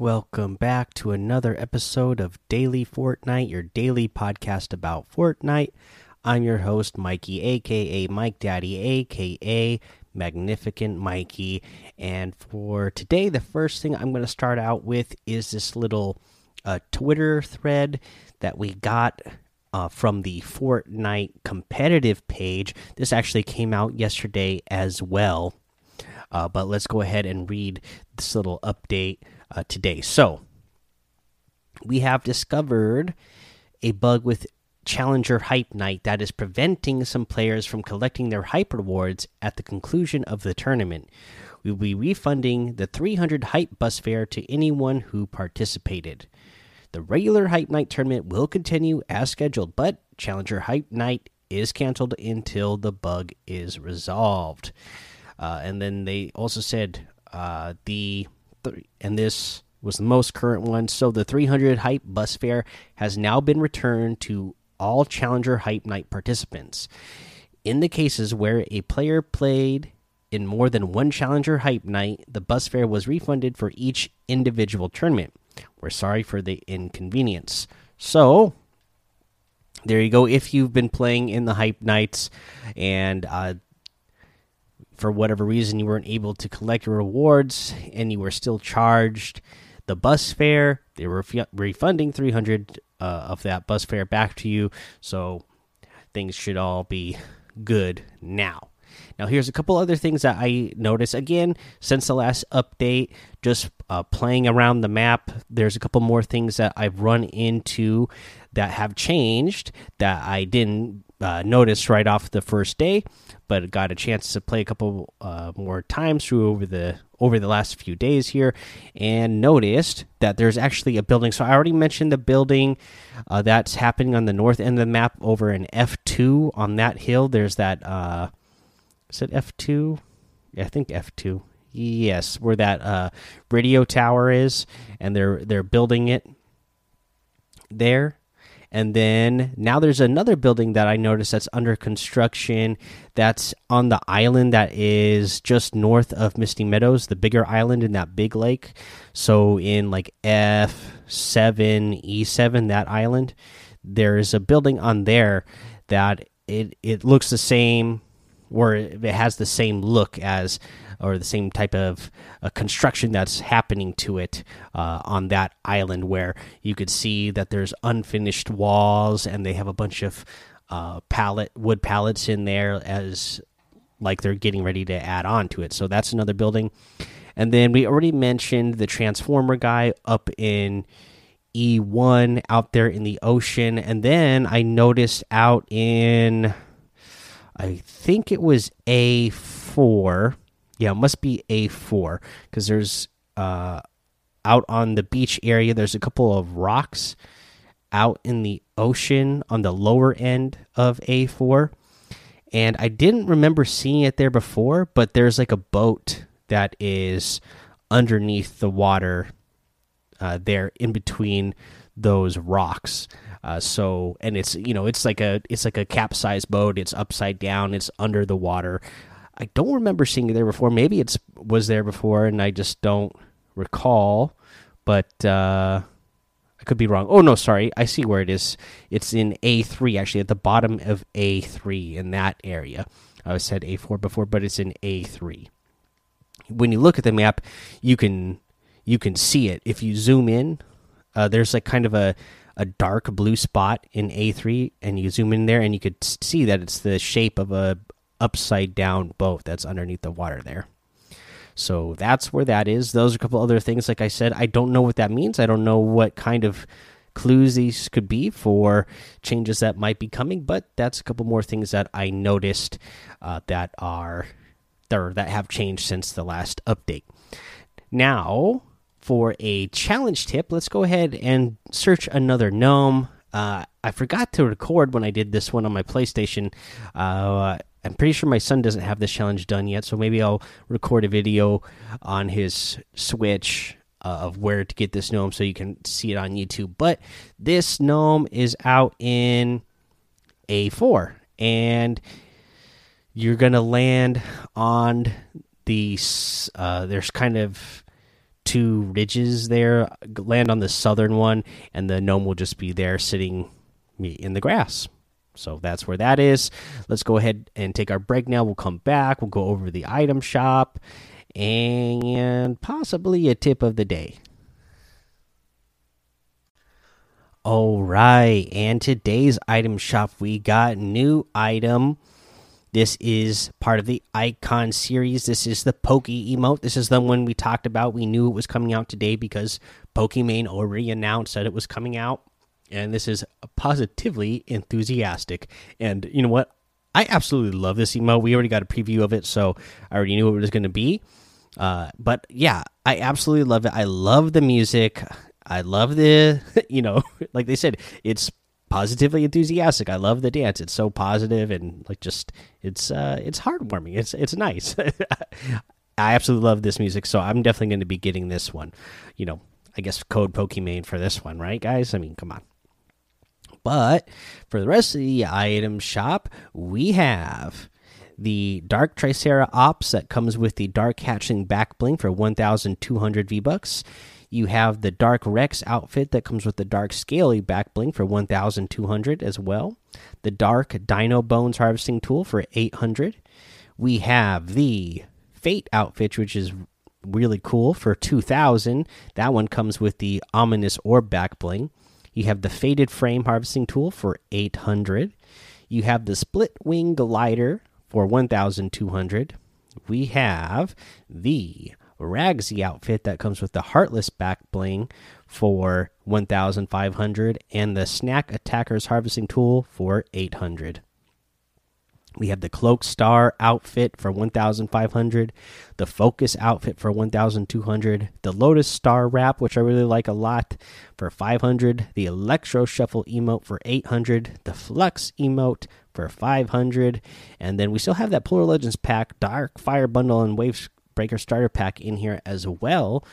Welcome back to another episode of Daily Fortnite, your daily podcast about Fortnite. I'm your host, Mikey, aka Mike Daddy, aka Magnificent Mikey. And for today, the first thing I'm going to start out with is this little uh, Twitter thread that we got uh, from the Fortnite competitive page. This actually came out yesterday as well. Uh, but let's go ahead and read this little update uh, today. So, we have discovered a bug with Challenger Hype Night that is preventing some players from collecting their hype rewards at the conclusion of the tournament. We will be refunding the 300 hype bus fare to anyone who participated. The regular Hype Night tournament will continue as scheduled, but Challenger Hype Night is canceled until the bug is resolved. Uh, and then they also said uh, the and this was the most current one. So the 300 hype bus fare has now been returned to all Challenger Hype Night participants. In the cases where a player played in more than one Challenger Hype Night, the bus fare was refunded for each individual tournament. We're sorry for the inconvenience. So, there you go. If you've been playing in the Hype Nights and uh, for whatever reason you weren't able to collect your rewards and you were still charged the bus fare, they were refunding 300 uh, of that bus fare back to you. So things should all be good now. Now, here's a couple other things that I noticed again since the last update. Just uh, playing around the map, there's a couple more things that I've run into that have changed that I didn't uh, notice right off the first day, but got a chance to play a couple uh, more times through over the over the last few days here, and noticed that there's actually a building. So I already mentioned the building uh, that's happening on the north end of the map over in F two on that hill. There's that. Is it F two? I think F two. Yes, where that uh, radio tower is, and they're they're building it there and then now there's another building that I noticed that's under construction that's on the island that is just north of Misty Meadows, the bigger island in that big lake. So in like F7, E7, that island, there's a building on there that it it looks the same or it has the same look as or the same type of uh, construction that's happening to it uh, on that island where you could see that there's unfinished walls and they have a bunch of uh, pallet wood pallets in there as like they're getting ready to add on to it. So that's another building. And then we already mentioned the transformer guy up in E1 out there in the ocean. And then I noticed out in I think it was A4 yeah, it must be A4 because there's uh, out on the beach area. There's a couple of rocks out in the ocean on the lower end of A4, and I didn't remember seeing it there before. But there's like a boat that is underneath the water uh, there in between those rocks. Uh, so and it's you know it's like a it's like a capsized boat. It's upside down. It's under the water. I don't remember seeing it there before. Maybe it's was there before and I just don't recall. But uh, I could be wrong. Oh no, sorry. I see where it is. It's in A3 actually at the bottom of A3 in that area. I said A4 before, but it's in A3. When you look at the map, you can you can see it. If you zoom in, uh, there's like kind of a a dark blue spot in A3 and you zoom in there and you could see that it's the shape of a upside down boat that's underneath the water there. So that's where that is. Those are a couple other things. Like I said, I don't know what that means. I don't know what kind of clues these could be for changes that might be coming, but that's a couple more things that I noticed uh, that are there that have changed since the last update. Now, for a challenge tip, let's go ahead and search another gnome. Uh, I forgot to record when I did this one on my PlayStation. Uh, I'm pretty sure my son doesn't have this challenge done yet, so maybe I'll record a video on his Switch uh, of where to get this gnome so you can see it on YouTube. But this gnome is out in A4, and you're gonna land on the. Uh, there's kind of two ridges there land on the southern one, and the gnome will just be there sitting me in the grass. So that's where that is. Let's go ahead and take our break now. We'll come back. We'll go over the item shop and possibly a tip of the day. All right, and today's item shop we got new item. This is part of the icon series. This is the Pokey emote. This is the one we talked about. We knew it was coming out today because Pokimane already announced that it was coming out. And this is positively enthusiastic. And you know what? I absolutely love this emote. We already got a preview of it, so I already knew what it was going to be. Uh, but yeah, I absolutely love it. I love the music. I love the, you know, like they said, it's positively enthusiastic. I love the dance. It's so positive and like just it's uh it's heartwarming. It's it's nice. I absolutely love this music, so I'm definitely going to be getting this one. You know, I guess code Pokimane for this one, right, guys? I mean, come on. But for the rest of the item shop, we have the Dark Tricera Ops that comes with the Dark Hatching back bling for 1,200 V bucks. You have the Dark Rex outfit that comes with the Dark Scaly back bling for 1,200 as well. The Dark Dino Bones harvesting tool for 800. We have the Fate outfit, which is really cool for 2,000. That one comes with the Ominous Orb back bling. You have the Faded Frame harvesting tool for 800. You have the Split Wing Glider for 1,200. We have the Ragsy outfit that comes with the Heartless back bling for 1500 and the Snack Attacker's harvesting tool for 800. We have the Cloak Star outfit for 1500, the Focus outfit for 1200, the Lotus Star wrap which I really like a lot for 500, the Electro Shuffle emote for 800, the Flux emote for 500, and then we still have that Polar Legends pack, Dark Fire bundle and Wave Breaker starter pack in here as well.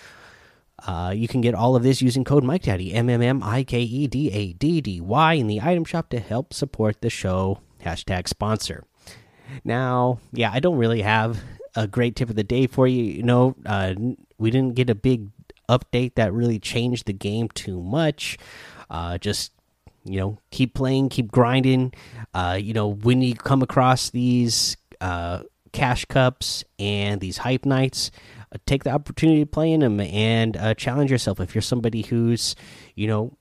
Uh, you can get all of this using code Mike Daddy M M M I K E D A D D Y in the item shop to help support the show. Hashtag sponsor. Now, yeah, I don't really have a great tip of the day for you. You know, uh, we didn't get a big update that really changed the game too much. Uh, just you know, keep playing, keep grinding. Uh, you know, when you come across these uh, cash cups and these hype nights uh, take the opportunity to play in them and uh, challenge yourself. If you're somebody who's you know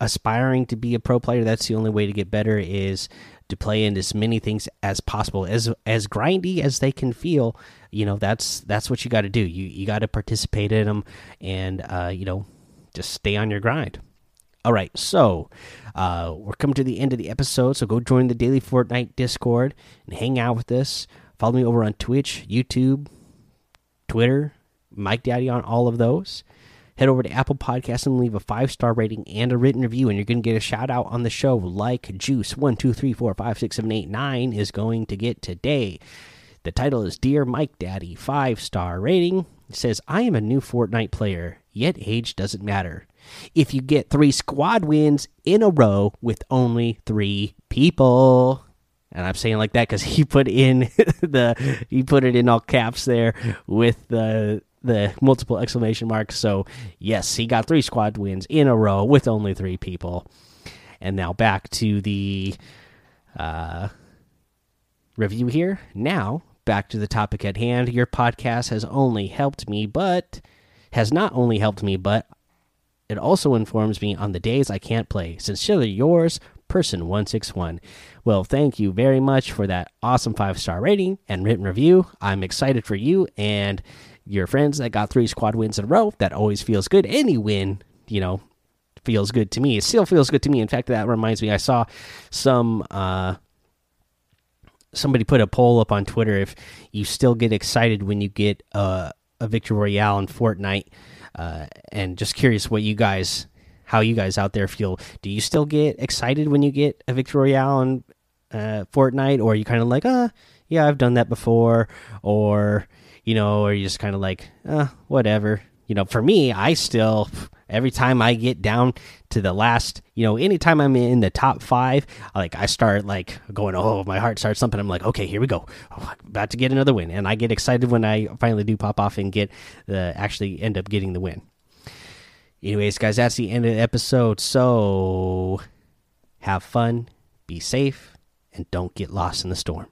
aspiring to be a pro player that's the only way to get better is to play in as many things as possible as as grindy as they can feel. You know that's that's what you got to do. You you got to participate in them and uh, you know just stay on your grind all right so uh, we're coming to the end of the episode, so go join the Daily Fortnite Discord and hang out with us. Follow me over on Twitch, YouTube, Twitter, Mike Daddy on all of those. Head over to Apple Podcasts and leave a five star rating and a written review, and you're going to get a shout out on the show, like Juice one two three four five six seven eight nine is going to get today. The title is Dear Mike Daddy, five star rating. It says, I am a new Fortnite player, yet age doesn't matter if you get three squad wins in a row with only three people. And I'm saying like that because he put in the he put it in all caps there with the the multiple exclamation marks. So yes, he got three squad wins in a row with only three people. And now back to the uh, review here. Now back to the topic at hand. Your podcast has only helped me, but has not only helped me, but it also informs me on the days I can't play. Sincerely yours, Person161. Well, thank you very much for that awesome five star rating and written review. I'm excited for you and your friends that got three squad wins in a row. That always feels good. Any win, you know, feels good to me. It still feels good to me. In fact, that reminds me, I saw some. Uh, somebody put a poll up on Twitter if you still get excited when you get uh, a victory royale in Fortnite. Uh, and just curious what you guys, how you guys out there feel. Do you still get excited when you get a victory royale in uh, Fortnite, or are you kind of like, uh, yeah, I've done that before, or you know, or you just kind of like, uh, whatever. You know, for me, I still Every time I get down to the last, you know, anytime I'm in the top five, like I start like going, oh, my heart starts thumping. I'm like, okay, here we go, oh, about to get another win, and I get excited when I finally do pop off and get the actually end up getting the win. Anyways, guys, that's the end of the episode. So have fun, be safe, and don't get lost in the storm.